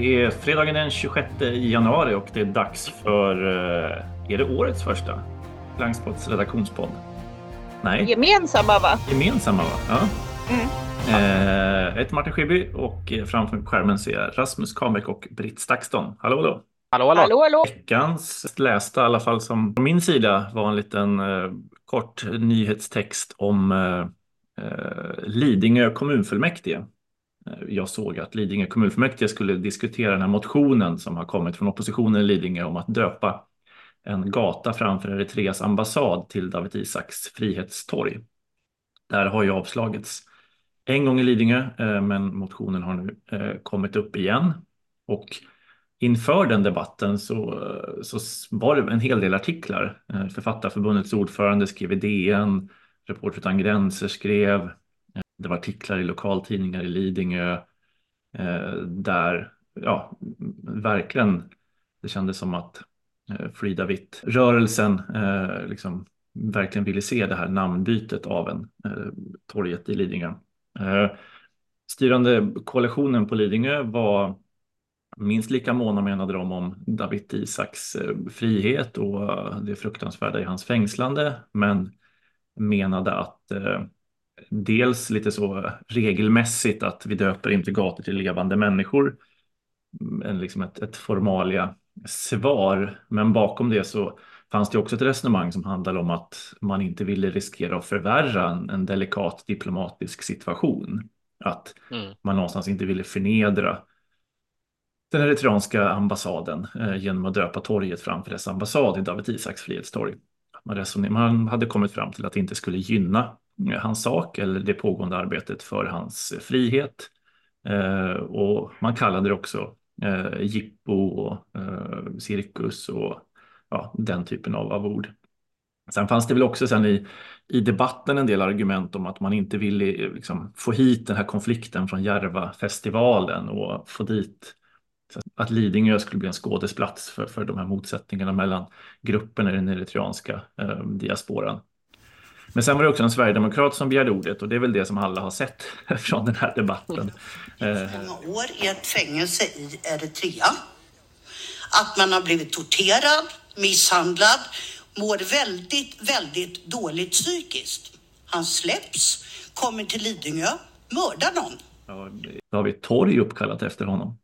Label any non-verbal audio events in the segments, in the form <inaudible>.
Det är fredagen den 26 januari och det är dags för, eh, är det årets första Blanksports redaktionspodd? Nej. Gemensamma va? Gemensamma va? Ja. Mm. Eh, jag heter Martin Schibbye och framför skärmen ser jag Rasmus Kamek och Britt Stakston. Hallå hallå! Hallå hallå! Hallå hallå! Veckans lästa i alla fall som på min sida var en liten eh, kort nyhetstext om eh, eh, Lidingö kommunfullmäktige. Eh, jag såg att Lidingö kommunfullmäktige skulle diskutera den här motionen som har kommit från oppositionen i Lidingö om att döpa en gata framför Eritreas ambassad till Dawit Isaaks frihetstorg. Där har ju avslagits en gång i Lidingö, eh, men motionen har nu eh, kommit upp igen. Och inför den debatten så, så var det en hel del artiklar. Författarförbundets ordförande skrev i DN, Reporter utan gränser skrev, det var artiklar i lokaltidningar i Lidingö eh, där, ja, verkligen det kändes som att eh, Frida Witt-rörelsen eh, liksom verkligen ville se det här namnbytet av en eh, torget i Lidingö. Eh, styrande koalitionen på Lidingö var minst lika måna menade de om David Isaks eh, frihet och eh, det fruktansvärda i hans fängslande, men menade att eh, dels lite så regelmässigt att vi döper inte gator till levande människor, en, liksom ett, ett formalia svar, men bakom det så fanns det också ett resonemang som handlade om att man inte ville riskera att förvärra en, en delikat diplomatisk situation. Att Mm. man någonstans inte ville förnedra den eritreanska ambassaden eh, genom att döpa torget framför dess ambassad i Dawit Isaaks frihetstorg. Man, man hade kommit fram till att det inte skulle gynna hans sak eller det pågående arbetet för hans frihet. Eh, och man kallade det också eh, jippo och eh, cirkus och ja, den typen av, av ord. Sen fanns det väl också sen i, i debatten en del argument om att man inte ville liksom, få hit den här konflikten från Järvafestivalen och få dit att Lidingö skulle bli en skådesplats för, för de här motsättningarna mellan grupperna i den eritreanska eh, diasporan. Men sen var det också en sverigedemokrat som begärde ordet och det är väl det som alla har sett <laughs> från den här debatten. Eh, många år i ett fängelse i Eritrea. Att man har blivit torterad, misshandlad, mår väldigt, väldigt dåligt psykiskt. Han släpps, kommer till Lidingö, mördar någon. Ja, då har vi ett torg uppkallat efter honom.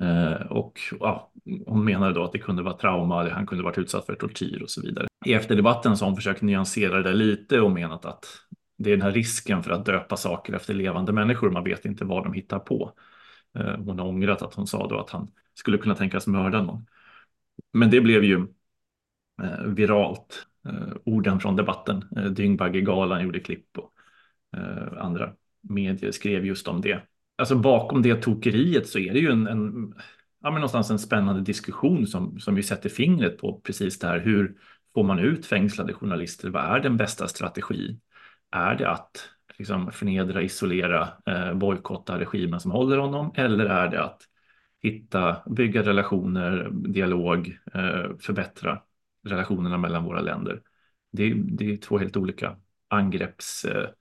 Eh, och ja, hon menade då att det kunde vara trauma, han kunde varit utsatt för tortyr och så vidare. I efterdebatten så har hon försökt nyansera det lite och menat att det är den här risken för att döpa saker efter levande människor, man vet inte vad de hittar på. Eh, hon har ångrat att hon sa då att han skulle kunna tänkas mörda någon. Men det blev ju eh, viralt, eh, orden från debatten. Dyngbaggegalan gjorde klipp och andra medier skrev just om det. Alltså bakom det tokeriet så är det ju en, en ja, men någonstans en spännande diskussion som, som ju sätter fingret på precis det här. Hur får man ut fängslade journalister? Vad är den bästa strategin? Är det att liksom förnedra, isolera, eh, bojkotta regimen som håller honom? Eller är det att hitta, bygga relationer, dialog, eh, förbättra relationerna mellan våra länder? Det, det är två helt olika angreppssätt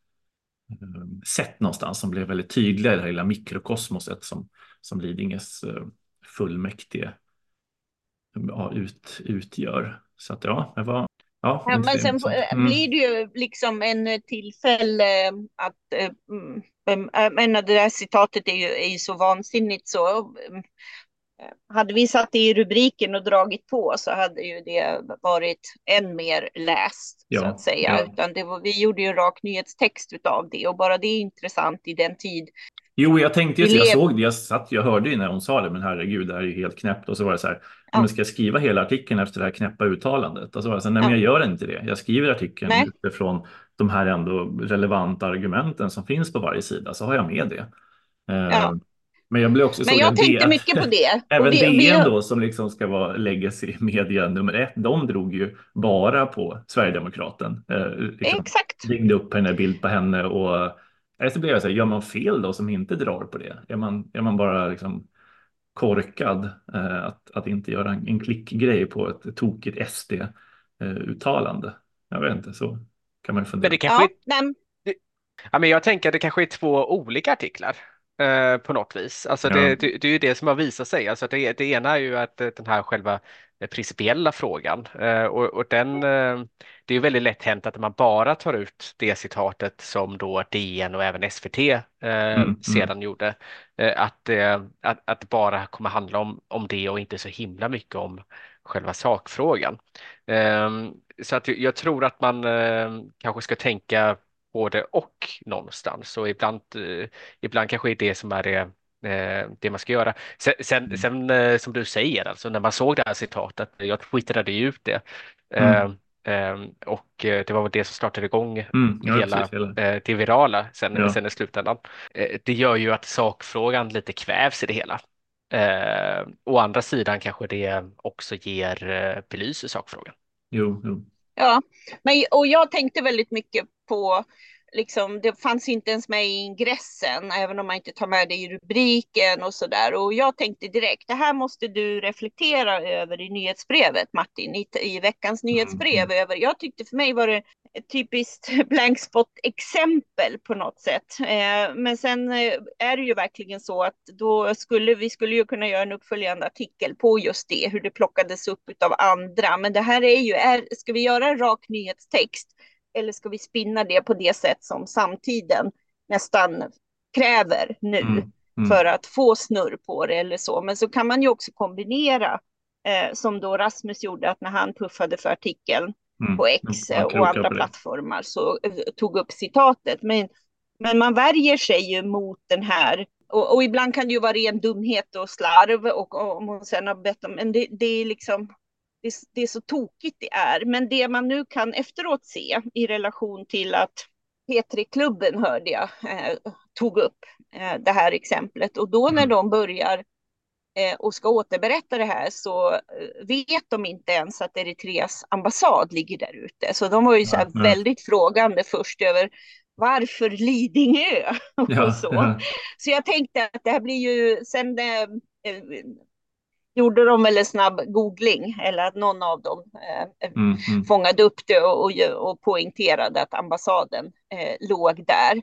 eh, någonstans som blev väldigt tydliga i det här lilla mikrokosmoset som, som Lidingös eh, fullmäktige ja, ut, utgör. Så att ja, det var... Ja, Ja, men sen eh, Mm. blir det ju liksom en eh, tillfälle att, eh, mm, menar det där citatet är ju, är ju så vansinnigt så. Hade vi satt det i rubriken och dragit på så hade ju det varit än mer läst så Ja, att säga. ja. Utan det var, vi gjorde ju en rak nyhetstext utav det och bara det är intressant i den tid. Jo, jag tänkte ju, jag såg det, jag satt, jag hörde ju när hon sa det, men herregud, det här är ju helt knäppt. Och så var det så här, Ja. men ska jag skriva hela artikeln efter det här knäppa uttalandet? Och så var det så här, nej men Ja. jag gör inte det. Jag skriver artikeln Nej. utifrån de här ändå relevanta argumenten som finns på varje sida, så har jag med det. Ja. Men jag blev också Men jag tänkte det- mycket på det. <laughs> Även och det, DN då som liksom ska vara legacy media nummer ett, de drog ju bara på Sverigedemokraten. Eh, liksom, Exakt. ringde upp henne, bild på henne och så blev jag så här, gör man fel då som inte drar på det? Är man, är man bara liksom korkad eh, att, att inte göra en, en klickgrej på ett tokigt SD-uttalande? jag vet inte, så kan man ju fundera. Men det kanske Ja, är, nej, ja, men jag tänker att det kanske är två olika artiklar. eh, på något vis. Alltså Ja. det, det, det är ju det som har visat sig. Alltså det, det ena är ju att eh, den här själva eh, principiella frågan eh, och, och den, eh, det är ju väldigt lätt hänt att man bara tar ut det citatet som då DN och även SVT eh, mm. sedan gjorde. Att, att, att det bara kommer handla om, om det och inte så himla mycket om själva sakfrågan. Ehm, så att jag tror att man kanske ska tänka både och någonstans och ibland, ibland kanske är det som är det, det man ska göra. Sen, sen, Mm. sen eh, som du säger, alltså när man såg det här citatet, jag twittrade ju ut det Mm. eh, eh, och eh, det var väl det som startade igång Mm. Ja, hela, precis, hela. eh, det virala sen, Ja. sen i slutändan. Eh, det gör ju att sakfrågan lite kvävs i det hela. Eh, å andra sidan kanske det också ger, eh, belyser sakfrågan. Jo, jo. Ja, men, och jag tänkte väldigt mycket på, liksom, det fanns inte ens med i ingressen, även om man inte tar med det i rubriken och sådär. Och jag tänkte direkt, det här måste du reflektera över i nyhetsbrevet, Martin, i, i veckans nyhetsbrev. Över. Jag tyckte för mig var det ett typiskt <laughs> blank spot-exempel på något sätt. Eh, men sen eh, är det ju verkligen så att då skulle vi skulle ju kunna göra en uppföljande artikel på just det, hur det plockades upp av andra. Men det här är ju, är, ska vi göra en rak nyhetstext eller ska vi spinna det på det sätt som samtiden nästan kräver nu Mm. Mm. för att få snurr på det eller så. Men så kan man ju också kombinera eh, som då Rasmus gjorde att när han puffade för artikeln Mm. på X eh, och andra plattformar så eh, tog upp citatet. Men, men man värjer sig ju mot den här och, och ibland kan det ju vara ren dumhet och slarv och, och om hon sen har bett om, men det, det är liksom det, är- det är så tokigt det är. Men det man nu kan efteråt se i relation till att P3-klubben hörde jag eh, tog upp eh, det här exemplet och då när Mm. de börjar eh, och ska återberätta det här så eh, vet de inte ens att Eritreas ambassad ligger där ute. Så de var ju så här nej. väldigt frågande först över varför Lidingö <laughs> och Ja, så. ja. Så jag tänkte att det här blir ju, sen eh, eh, gjorde de väl en snabb googling eller att någon av dem eh, Mm. Mm. fångade upp det och, och, och poängterade att ambassaden eh, låg där.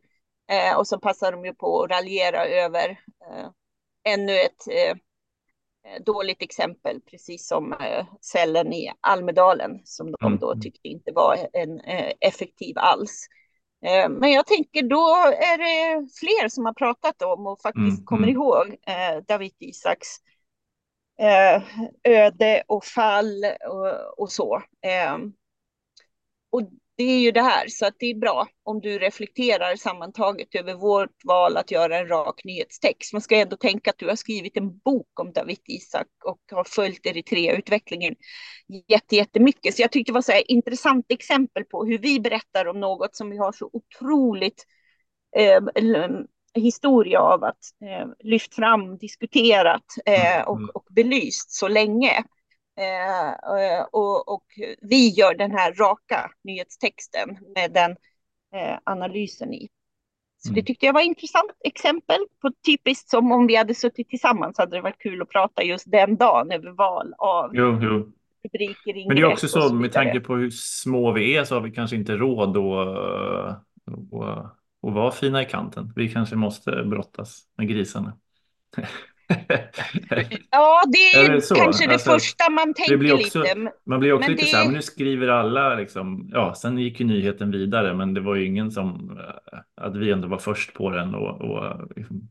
Eh, och så passade de ju på att raljera över eh, ännu ett eh, dåligt exempel, precis som eh, cellen i Almedalen, som de Mm. då tyckte inte var en eh, effektiv alls. Eh, men jag tänker då är det fler som har pratat om och faktiskt Mm, kommer mm. ihåg eh, David Isaks eh, öde och fall och, och så. Eh, och det är ju det här, så att det är bra om du reflekterar sammantaget över vårt val att göra en rak nyhetstext. Man ska ändå tänka att du har skrivit en bok om David Isak och har följt Eritrea-utvecklingen jätte, jättemycket. Så jag tyckte det var så här intressant exempel på hur vi berättar om något som vi har så otroligt eh, historia av att eh, lyft fram, diskuterat eh, Mm. och, och belyst så länge. Eh, eh, och, och vi gör den här raka nyhetstexten med den eh, analysen i. Så det Mm. tyckte jag var ett intressant exempel på typiskt som om vi hade suttit tillsammans hade det varit kul att prata just den dagen över val av Jo, jo. rubriker, Men det är också och så med tanke på hur små vi är så har vi kanske inte råd att, att, att vara fina i kanten. Vi kanske måste brottas med grisarna. <laughs> Ja, det är Eller så, kanske det alltså, första man tänker blir också- lite. Man blir också Men lite det- så här, men nu skriver alla liksom, ja, sen gick ju nyheten vidare, men det var ju ingen som, eh, att vi ändå var först på den och, och liksom,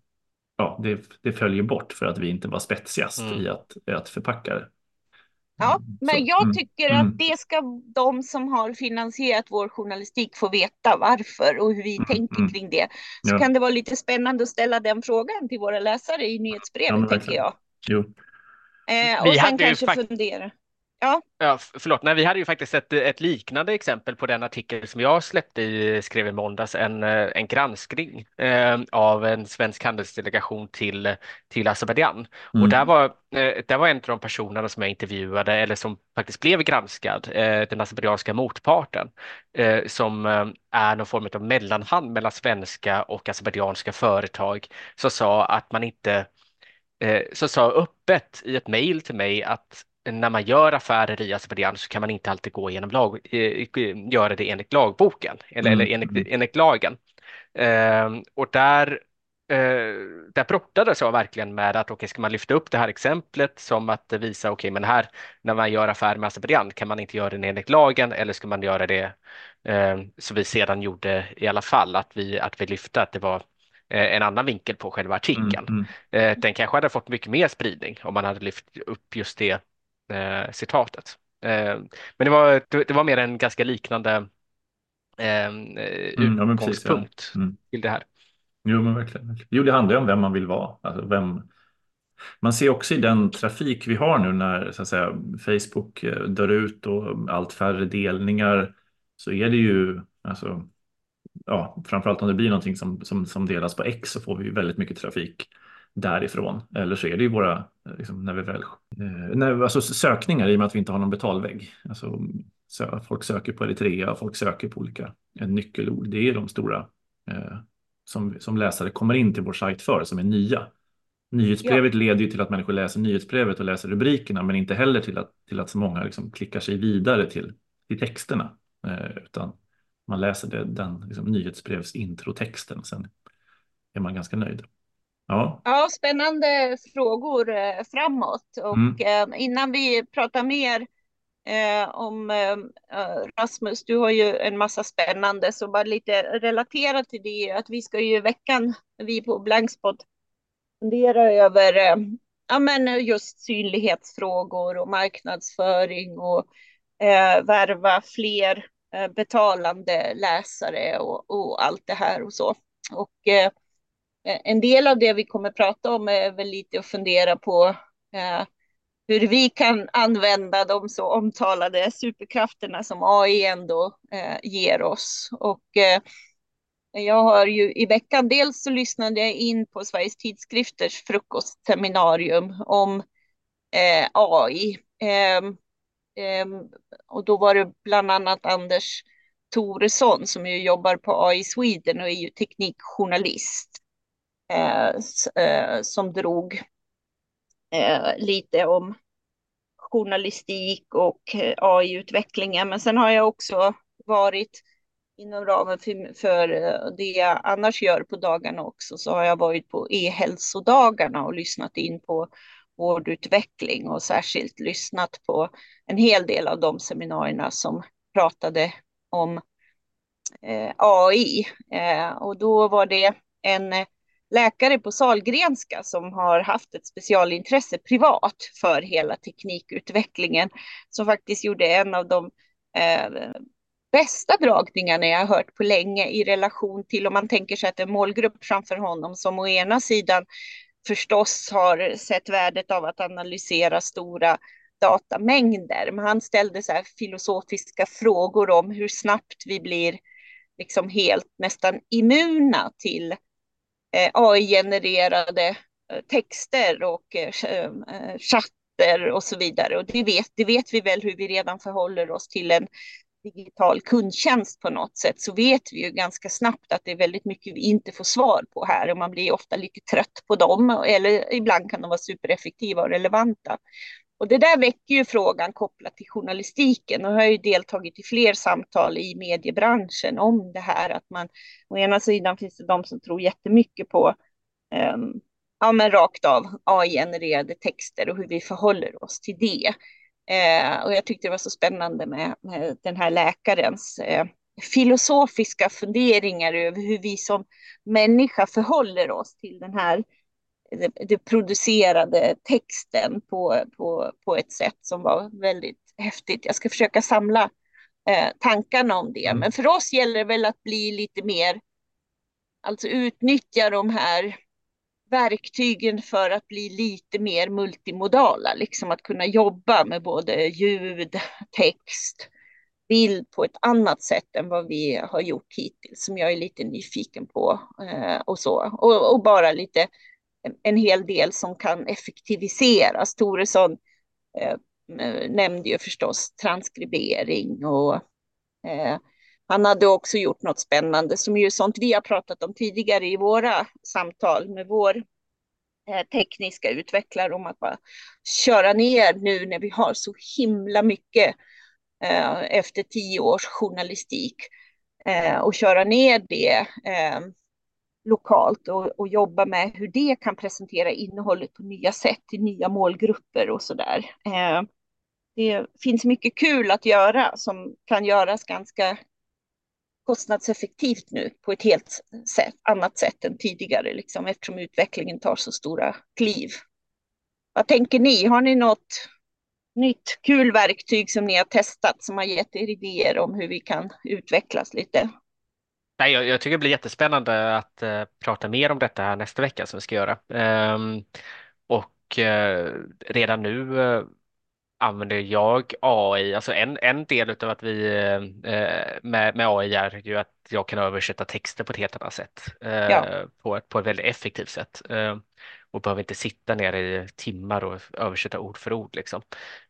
ja, det, det följer bort för att vi inte var spetsigast Mm. i att, att förpacka det. Ja, Mm, men så, jag mm, tycker mm. att det ska de som har finansierat vår journalistik få veta varför och hur vi Mm, tänker mm. kring det. Så Ja. kan det vara lite spännande att ställa den frågan till våra läsare i Ja, nyhetsbrevet, men tänker jag. Jo. Eh, Vi och sen hade ju kanske fundera. Ja, f- förlåt, nej, vi hade ju faktiskt ett, ett liknande exempel på den artikel som jag släppte i skrev i måndags, en, eh, en granskning eh, av en svensk handelsdelegation till, till Azerbajdzjan. Mm. Och där var, eh, där var en av de personerna som jag intervjuade, eller som faktiskt blev granskad, eh, den azerbajdzjanska motparten, eh, som eh, är någon form av mellanhand mellan svenska och azerbajdzjanska företag, som sa att man inte som sa öppet i ett mejl till mig att när man gör affärer i Azerbajdzjan så kan man inte alltid gå igenom lag, eh, göra det enligt lagboken eller, Mm, eller enligt, mm. enligt lagen. Eh, och där eh, där brottades jag verkligen med att okej, okay, ska man lyfta upp det här exemplet som att visa okej, okay, men här när man gör affär med Azerbajdzjan kan man inte göra det enligt lagen eller ska man göra det eh, som vi sedan gjorde i alla fall, att vi, att vi lyfte att det var eh, en annan vinkel på själva artikeln. Mm, mm. Eh, den kanske hade fått mycket mer spridning om man hade lyft upp just det eh, citatet. Eh, men det var, det, var mer en ganska liknande mm, utgångspunkt ja, mm. till det här. Jo, men verkligen. Jo, det handlar ju om vem man vill vara. Alltså vem... Man ser också i den trafik vi har nu när så att säga, Facebook eh, dör ut och allt färre delningar så är det ju, alltså, ja, framförallt om det blir någonting som, som, som delas på X så får vi väldigt mycket trafik därifrån. Eller så är det ju våra, liksom, när vi väl, eh, när, alltså sökningar i och med att vi inte har någon betalvägg. Alltså, så, folk söker på Eritrea, folk söker på olika nyckelord. Det är de stora eh, som, som läsare kommer in till vår sajt för, som är nya. Nyhetsbrevet ja. leder ju till att människor läser nyhetsbrevet och läser rubrikerna, men inte heller till att, till att så många liksom klickar sig vidare till, till texterna. Eh, utan man läser det, den liksom, nyhetsbrevs introtexten, sen är man ganska nöjd. Ja. ja, spännande frågor eh, framåt. Och mm. eh, innan vi pratar mer eh, om eh, Rasmus, du har ju en massa spännande, så bara lite relaterat till det, att vi ska ju i veckan, vi på Blankspot, fundera över eh, ja, men just synlighetsfrågor och marknadsföring och eh, värva fler eh, betalande läsare och, och, allt det här och så. Och eh, Eh, en del av det vi kommer prata om är väl lite att fundera på eh, hur vi kan använda de så omtalade superkrafterna som AI ändå eh, ger oss. Och eh, jag har ju i veckan, dels så lyssnade jag in på Sveriges tidskrifters frukostseminarium om eh, AI. Ehm, ehm, och då var det bland annat Anders Toresson som ju jobbar på AI Sweden och är ju teknikjournalist Eh, eh, som drog eh, lite om journalistik och eh, AI-utvecklingen. Men sen har jag också varit inom ramen för, för det jag annars gör på dagarna också, så har jag varit på e-hälsodagarna och lyssnat in på vårdutveckling och särskilt lyssnat på en hel del av de seminarierna som pratade om eh, AI. Eh, och då var det en läkare på Salgrenska som har haft ett specialintresse privat för hela teknikutvecklingen som faktiskt gjorde en av de eh, bästa dragningarna jag har hört på länge i relation till om man tänker sig att en målgrupp framför honom som å ena sidan förstås har sett värdet av att analysera stora datamängder. Men han ställde så här filosofiska frågor om hur snabbt vi blir liksom helt nästan immuna till Eh, Eh, AI-genererade eh, texter och eh, chatter och så vidare. Och det vet, det vet vi väl hur vi redan förhåller oss till en digital kundtjänst på något sätt så vet vi ju ganska snabbt att det är väldigt mycket vi inte får svar på här och man blir ofta lite trött på dem eller ibland kan de vara supereffektiva och relevanta. Och det där väcker ju frågan kopplat till journalistiken och jag har ju deltagit i fler samtal i mediebranschen om det här att man å ena sidan finns det de som tror jättemycket på um, ja, men rakt av AI-genererade texter och hur vi förhåller oss till det. Eh, och jag tyckte det var så spännande med, med den här läkarens eh, filosofiska funderingar över hur vi som människa förhåller oss till den här det, producerade texten på, på, på ett sätt som var väldigt häftigt. Jag ska försöka samla eh, tankarna om det. Mm. Men för oss gäller det väl att bli lite mer, alltså utnyttja de här verktygen för att bli lite mer multimodala, liksom att kunna jobba med både ljud, text, bild på ett annat sätt än vad vi har gjort hittills, som jag är lite nyfiken på eh, och så. Och, och, bara lite en hel del som kan effektiviseras. Toresson eh, nämnde ju förstås transkribering och eh, han hade också gjort något spännande som ju sånt vi har pratat om tidigare i våra samtal med vår eh, tekniska utvecklare om att bara köra ner nu när vi har så himla mycket eh, efter tio års journalistik eh, och köra ner det eh, lokalt och, och jobba med hur det kan presentera innehållet på nya sätt till nya målgrupper och så där. Eh, det finns mycket kul att göra som kan göras ganska kostnadseffektivt nu på ett helt sätt, annat sätt än tidigare, liksom, eftersom utvecklingen tar så stora kliv. Vad tänker ni? Har ni något nytt kul verktyg som ni har testat som har gett er idéer om hur vi kan utvecklas lite? Nej, jag, jag tycker det blir jättespännande att uh, prata mer om detta nästa vecka som vi ska göra. Um, och uh, redan nu uh, använder jag AI, alltså en, en del av att vi med, med AI är ju att jag kan översätta texter på ett helt annat sätt, ja. på, ett, på ett väldigt effektivt sätt och behöver inte sitta ner i timmar och översätta ord för ord. Liksom.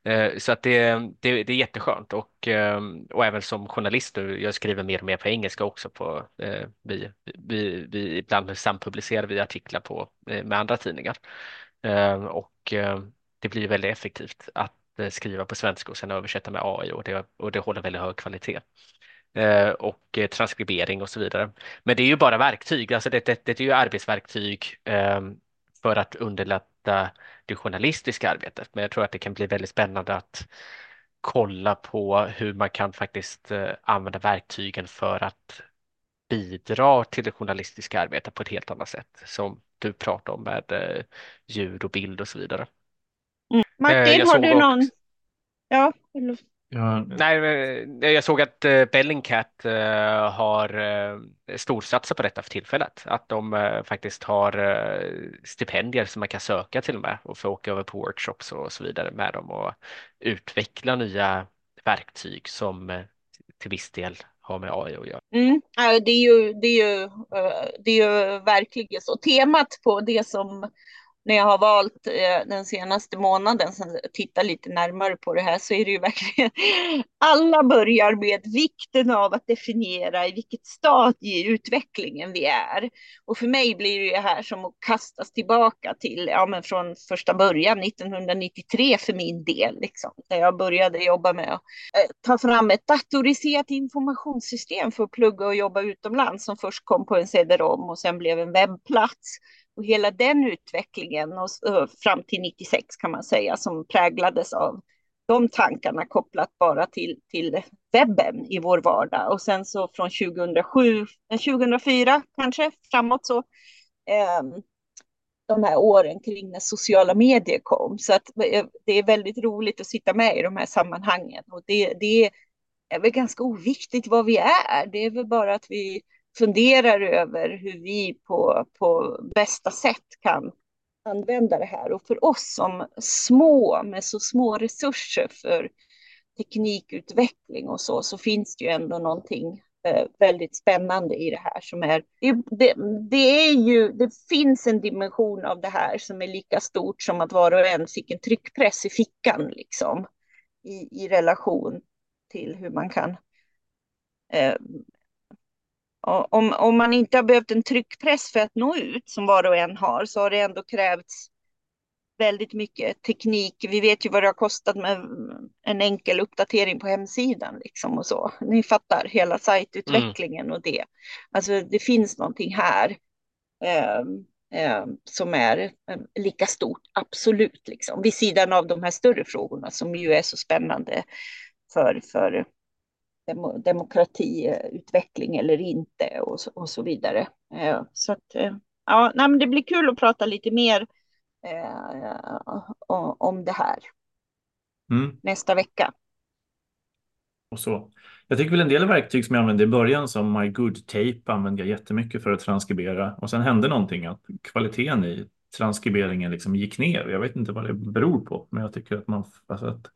Eh, så att det, det, det är jätteskönt och, eh, och även som journalist, jag skriver mer och mer på engelska också. På, eh, vi, vi, vi, ibland sampublicerar vi artiklar på, med andra tidningar och det blir väldigt effektivt att skriva på svenska och sen översätta med AI och det, och det håller väldigt hög kvalitet och transkribering och så vidare. Men det är ju bara verktyg, alltså det, det, det är ju arbetsverktyg för att underlätta det journalistiska arbetet. Men jag tror att det kan bli väldigt spännande att kolla på hur man kan faktiskt eh, använda verktygen för att bidra till det journalistiska arbetet på ett helt annat sätt som du pratar om med eh, ljud och bild och så vidare. Mm. Martin, eh, har du någon? Också... Ja, Ja. Nej, jag såg att eh, Bellingcat eh, har eh, storsatsat på detta för tillfället. Att de faktiskt har stipendier som man kan söka till och med och få åka över på workshops och så vidare med dem och utveckla nya verktyg som till viss del har med AI att göra. Mm. Det, är ju, det, är ju, det är ju verkligen så. Temat på det som när jag har valt eh, den senaste månaden, sen titta lite närmare på det här, så är det ju verkligen <laughs> alla börjar med vikten av att definiera i vilket stadie i utvecklingen vi är. Och för mig blir det här som att kastas tillbaka till, ja men från första början 1993 för min del, liksom, där jag började jobba med att eh, ta fram ett datoriserat informationssystem för att plugga och jobba utomlands som först kom på en CD-ROM och sen blev en webbplats och hela den utvecklingen och, eh, fram till 96 kan man säga som präglades av de tankarna kopplat bara till, till webben i vår vardag. Och sen så från 2007, 2004 eh, kanske framåt så eh, de här åren kring när sociala medier kom. Så att eh, det är väldigt roligt att sitta med i de här sammanhangen. Och det, det är väl ganska oviktigt vad vi är. Det är väl bara att vi funderar över hur vi på, på bästa sätt kan använda det här. Och för oss som små, med så små resurser för teknikutveckling och så, så finns det ju ändå någonting eh, väldigt spännande i det här som är, det, det, är ju, det finns en dimension av det här som är lika stort som att var och en fick en tryckpress i fickan liksom i, i relation till hur man kan eh, om, om man inte har behövt en tryckpress för att nå ut, som var och en har, så har det ändå krävts väldigt mycket teknik. Vi vet ju vad det har kostat med en enkel uppdatering på hemsidan liksom och så. Ni fattar hela sajtutvecklingen mm. och det. Alltså det finns någonting här eh, eh, som är eh, lika stort, absolut, liksom. vid sidan av de här större frågorna som ju är så spännande för, för demokratiutveckling eller inte och så, och så vidare. Eh, så att, eh, ja, nej, men det blir kul att prata lite mer eh, om det här mm. nästa vecka. Och så. Jag tycker väl en del verktyg som jag använde i början som My Good Tape använde jag jättemycket för att transkribera och sen hände någonting att kvaliteten i transkriberingen liksom gick ner. Jag vet inte vad det beror på, men jag tycker att man alltså att,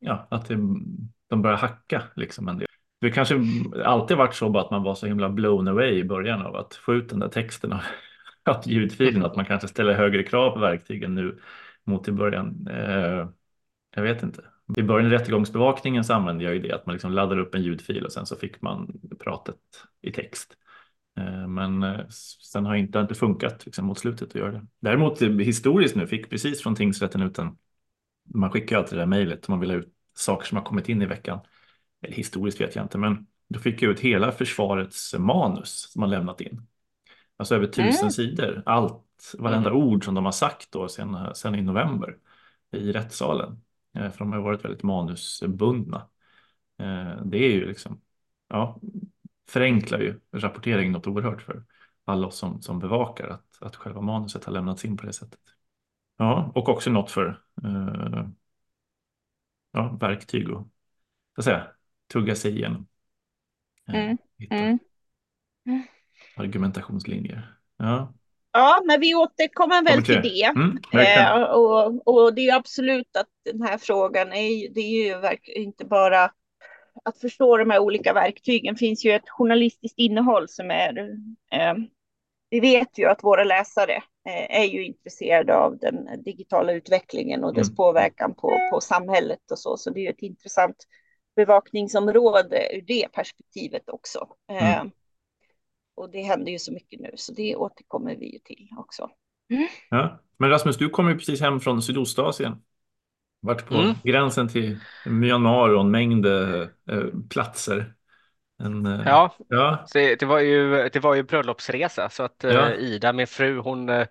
ja, att det de börjar hacka liksom en del. Det kanske alltid varit så bara att man var så himla blown away i början av att få ut den där texten <laughs> av ljudfilen, att man kanske ställer högre krav på verktygen nu mot i början. Eh, jag vet inte. I början i rättegångsbevakningen så använde jag ju det att man liksom laddar upp en ljudfil och sen så fick man pratet i text. Eh, men eh, sen har inte, inte funkat liksom, mot slutet att göra det. Däremot eh, historiskt nu fick precis från tingsrätten ut en, man skickar alltid det där mejlet om man vill ha ut saker som har kommit in i veckan. Eller historiskt vet jag inte, men då fick jag ut hela försvarets manus som man lämnat in. Alltså över tusen Mm. sidor. Allt, varenda Mm. ord som de har sagt då sen, sen i november i rättssalen. Eh, För de har varit väldigt manusbundna. Eh, Det är ju liksom, ja, förenklar ju rapporteringen något oerhört för alla oss som, som bevakar att, att själva manuset har lämnats in på det sättet. Ja, och också något för eh, ja, verktyg och så att säga, tugga sig igenom. Eh, Mm, Hitta mm. argumentationslinjer. Ja, Ja, men vi återkommer väl till det. Mm. Eh, och, och det är absolut att den här frågan är, det är ju inte bara att förstå de här olika verktygen. Det finns ju ett journalistiskt innehåll som är, eh, vi vet ju att våra läsare är ju intresserade av den digitala utvecklingen och dess Mm. påverkan på, på samhället och så. Så det är ju ett intressant bevakningsområde ur det perspektivet också. Eh, Mm. Och det händer ju så mycket nu, så det återkommer vi ju till också. Ja. Men Rasmus, du kom ju precis hem från Sydostasien. Vart på Mm. gränsen till Myanmar och en mängd eh, platser. En, eh, Ja, ja, det, det var ju, det var ju bröllopsresa så att eh, Ja. Ida, min fru, hon eh,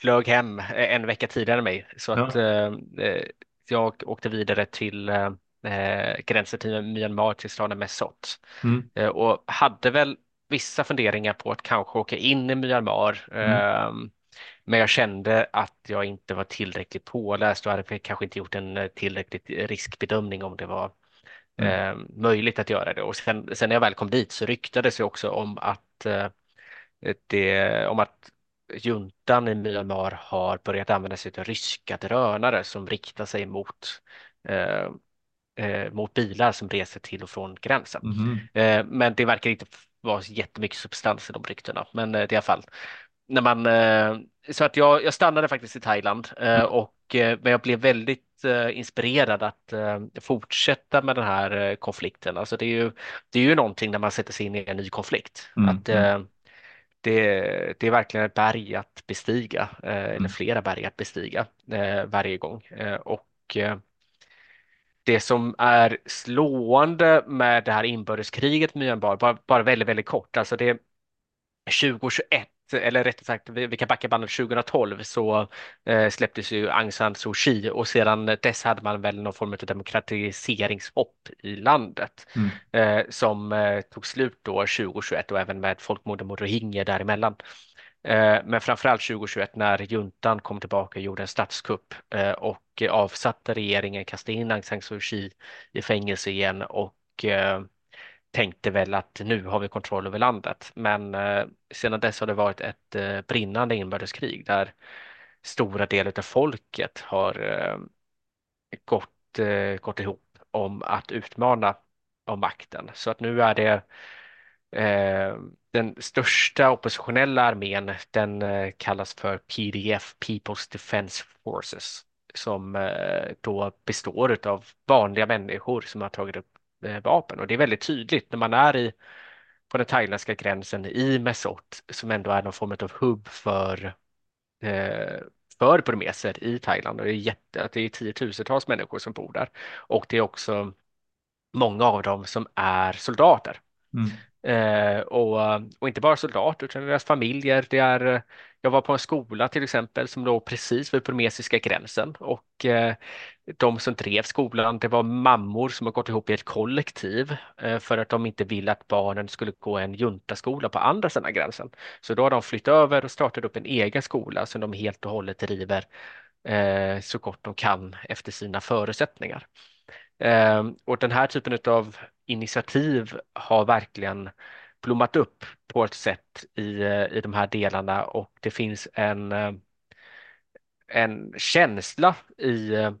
flög hem eh, en vecka tidigare än mig. Så Ja. att eh, eh, jag åkte vidare till eh, eh, gränsen till Myanmar, till staden Mae Sot. Mm. Eh, och hade väl vissa funderingar på att kanske åka in i Myanmar. Mm. ehm, Men jag kände att jag inte var tillräckligt påläst och hade kanske inte gjort en eh, tillräckligt riskbedömning om det var Mm. eh, möjligt att göra det. Och sen, sen när jag väl kom dit så ryktades det också om att, eh, det, om att juntan i Myanmar har börjat använda sig av ryska drönare som riktar sig mot eh, eh, mot bilar som reser till och från gränsen. Eh, men det verkar inte vara jättemycket substans i de ryktena. Men eh, i alla fall när man eh, så att jag, jag stannade faktiskt i Thailand eh, Mm. och eh, men jag blev väldigt inspirerad att fortsätta med den här konflikten. Alltså det är ju det är ju någonting när man sätter sig in i en ny konflikt. Mm, Att eh, det, det är verkligen ett berg att bestiga eller Mm. flera berg att bestiga varje gång och det som är slående med det här inbördeskriget med Myanmar, bara, bara väldigt, väldigt kort, alltså det 2021, eller rättare sagt, vi, kan backa bandet 2012, så eh, släpptes ju Aung San Suu Kyi och sedan dess hade man väl någon form av demokratiseringshopp i landet Mm. eh, som eh, tog slut då 2021 och även med folkmordet mot rohingya däremellan. Men framförallt 2021 när juntan kom tillbaka och gjorde en statskupp och avsatte regeringen, kastade in Aung San Suu Kyi i fängelse igen och tänkte väl att nu har vi kontroll över landet. Men eh, sedan dess har det varit ett eh, brinnande inbördeskrig där stora delar av folket har eh, gått, eh, gått ihop om att utmana om makten. Så att nu är det eh, den största oppositionella armén, den eh, kallas för PDF, People's Defense Forces, som eh, då består av vanliga människor som har tagit upp Eh, vapen. Och det är väldigt tydligt när man är i på den thailändska gränsen i Mesot som ändå är någon form av hubb för eh, för burmeser i Thailand och det är, jätte, att det är tiotusentals människor som bor där och det är också många av dem som är soldater. Mm. Eh, och, och inte bara soldater utan deras familjer. Det är, jag var på en skola till exempel som låg precis vid burmesiska gränsen och eh, de som drev skolan det var mammor som har gått ihop i ett kollektiv eh, för att de inte ville att barnen skulle gå en juntaskola på andra sidan gränsen. Så då har de flyttat över och startat upp en egen skola som de helt och hållet driver eh, så gott de kan efter sina förutsättningar. Eh, och den här typen av initiativ har verkligen blommat upp på ett sätt i, eh, i de här delarna och det finns en, eh, en känsla i eh,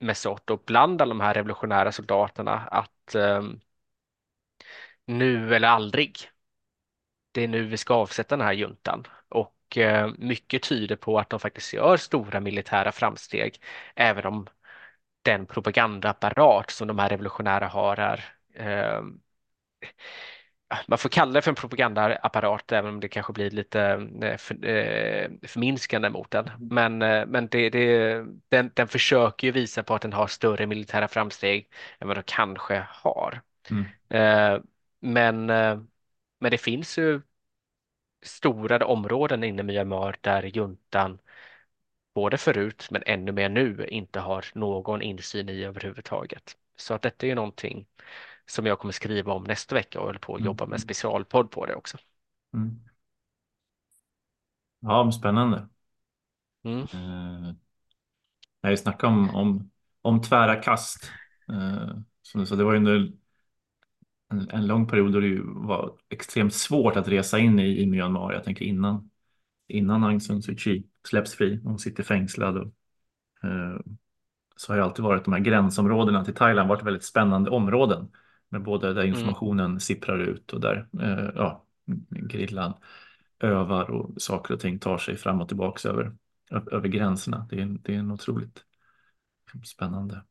Mesot och bland alla de här revolutionära soldaterna att eh, nu eller aldrig. Det är nu vi ska avsätta den här juntan och eh, mycket tyder på att de faktiskt gör stora militära framsteg även om den propagandaapparat som de här revolutionära har är eh, man får kalla det för en propagandaapparat även om det kanske blir lite eh, för, eh, förminskande mot den. Men, eh, men det, det, den, den försöker ju visa på att den har större militära framsteg än vad de kanske har. Mm. Eh, men, men det finns ju stora områden inne i Myanmar där juntan både förut men ännu mer nu inte har någon insyn i överhuvudtaget. Så att detta är ju någonting som jag kommer skriva om nästa vecka och håller på att jobba med en specialpodd på det också. Mm. Ja, spännande. Mm. Eh, jag snackade om, om, om tvära kast. Eh, som du sa, det var ju under en, en lång period då det var extremt svårt att resa in i, i Myanmar. Jag tänker innan, innan Aung San Suu Kyi släpps fri. Hon sitter fängslad. Och, eh, så har det alltid varit de här gränsområdena till Thailand varit väldigt spännande områden. Med både där informationen mm. sipprar ut och där eh, ja, grillan övar och saker och ting tar sig fram och tillbaka över, över gränserna. Det är, det är en otroligt spännande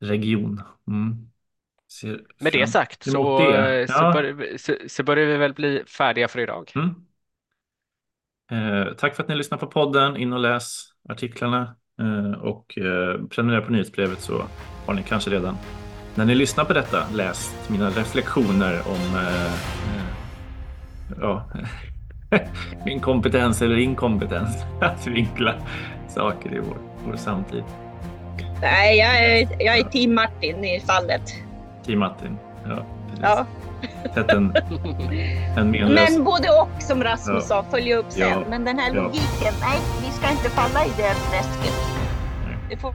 region. Mm. Med det sagt så, det. Ja. Så, bör, så, så, börjar vi väl bli färdiga för idag. Mm. Eh, tack för att ni lyssnar på podden. In och läs artiklarna eh, och eh, prenumerera på nyhetsbrevet så har ni kanske redan när ni lyssnar på detta läst mina reflektioner om ja, <laughs> min kompetens eller inkompetens <laughs> att vinkla saker i vår, vår samtid. Nej, jag är, jag är team Martin i fallet. Team Martin, ja. Ja. En, en Men både och som Rasmus ja. sa, följa upp sen. Ja. Men den här logiken, nej, vi ska inte falla i det träsket. Det får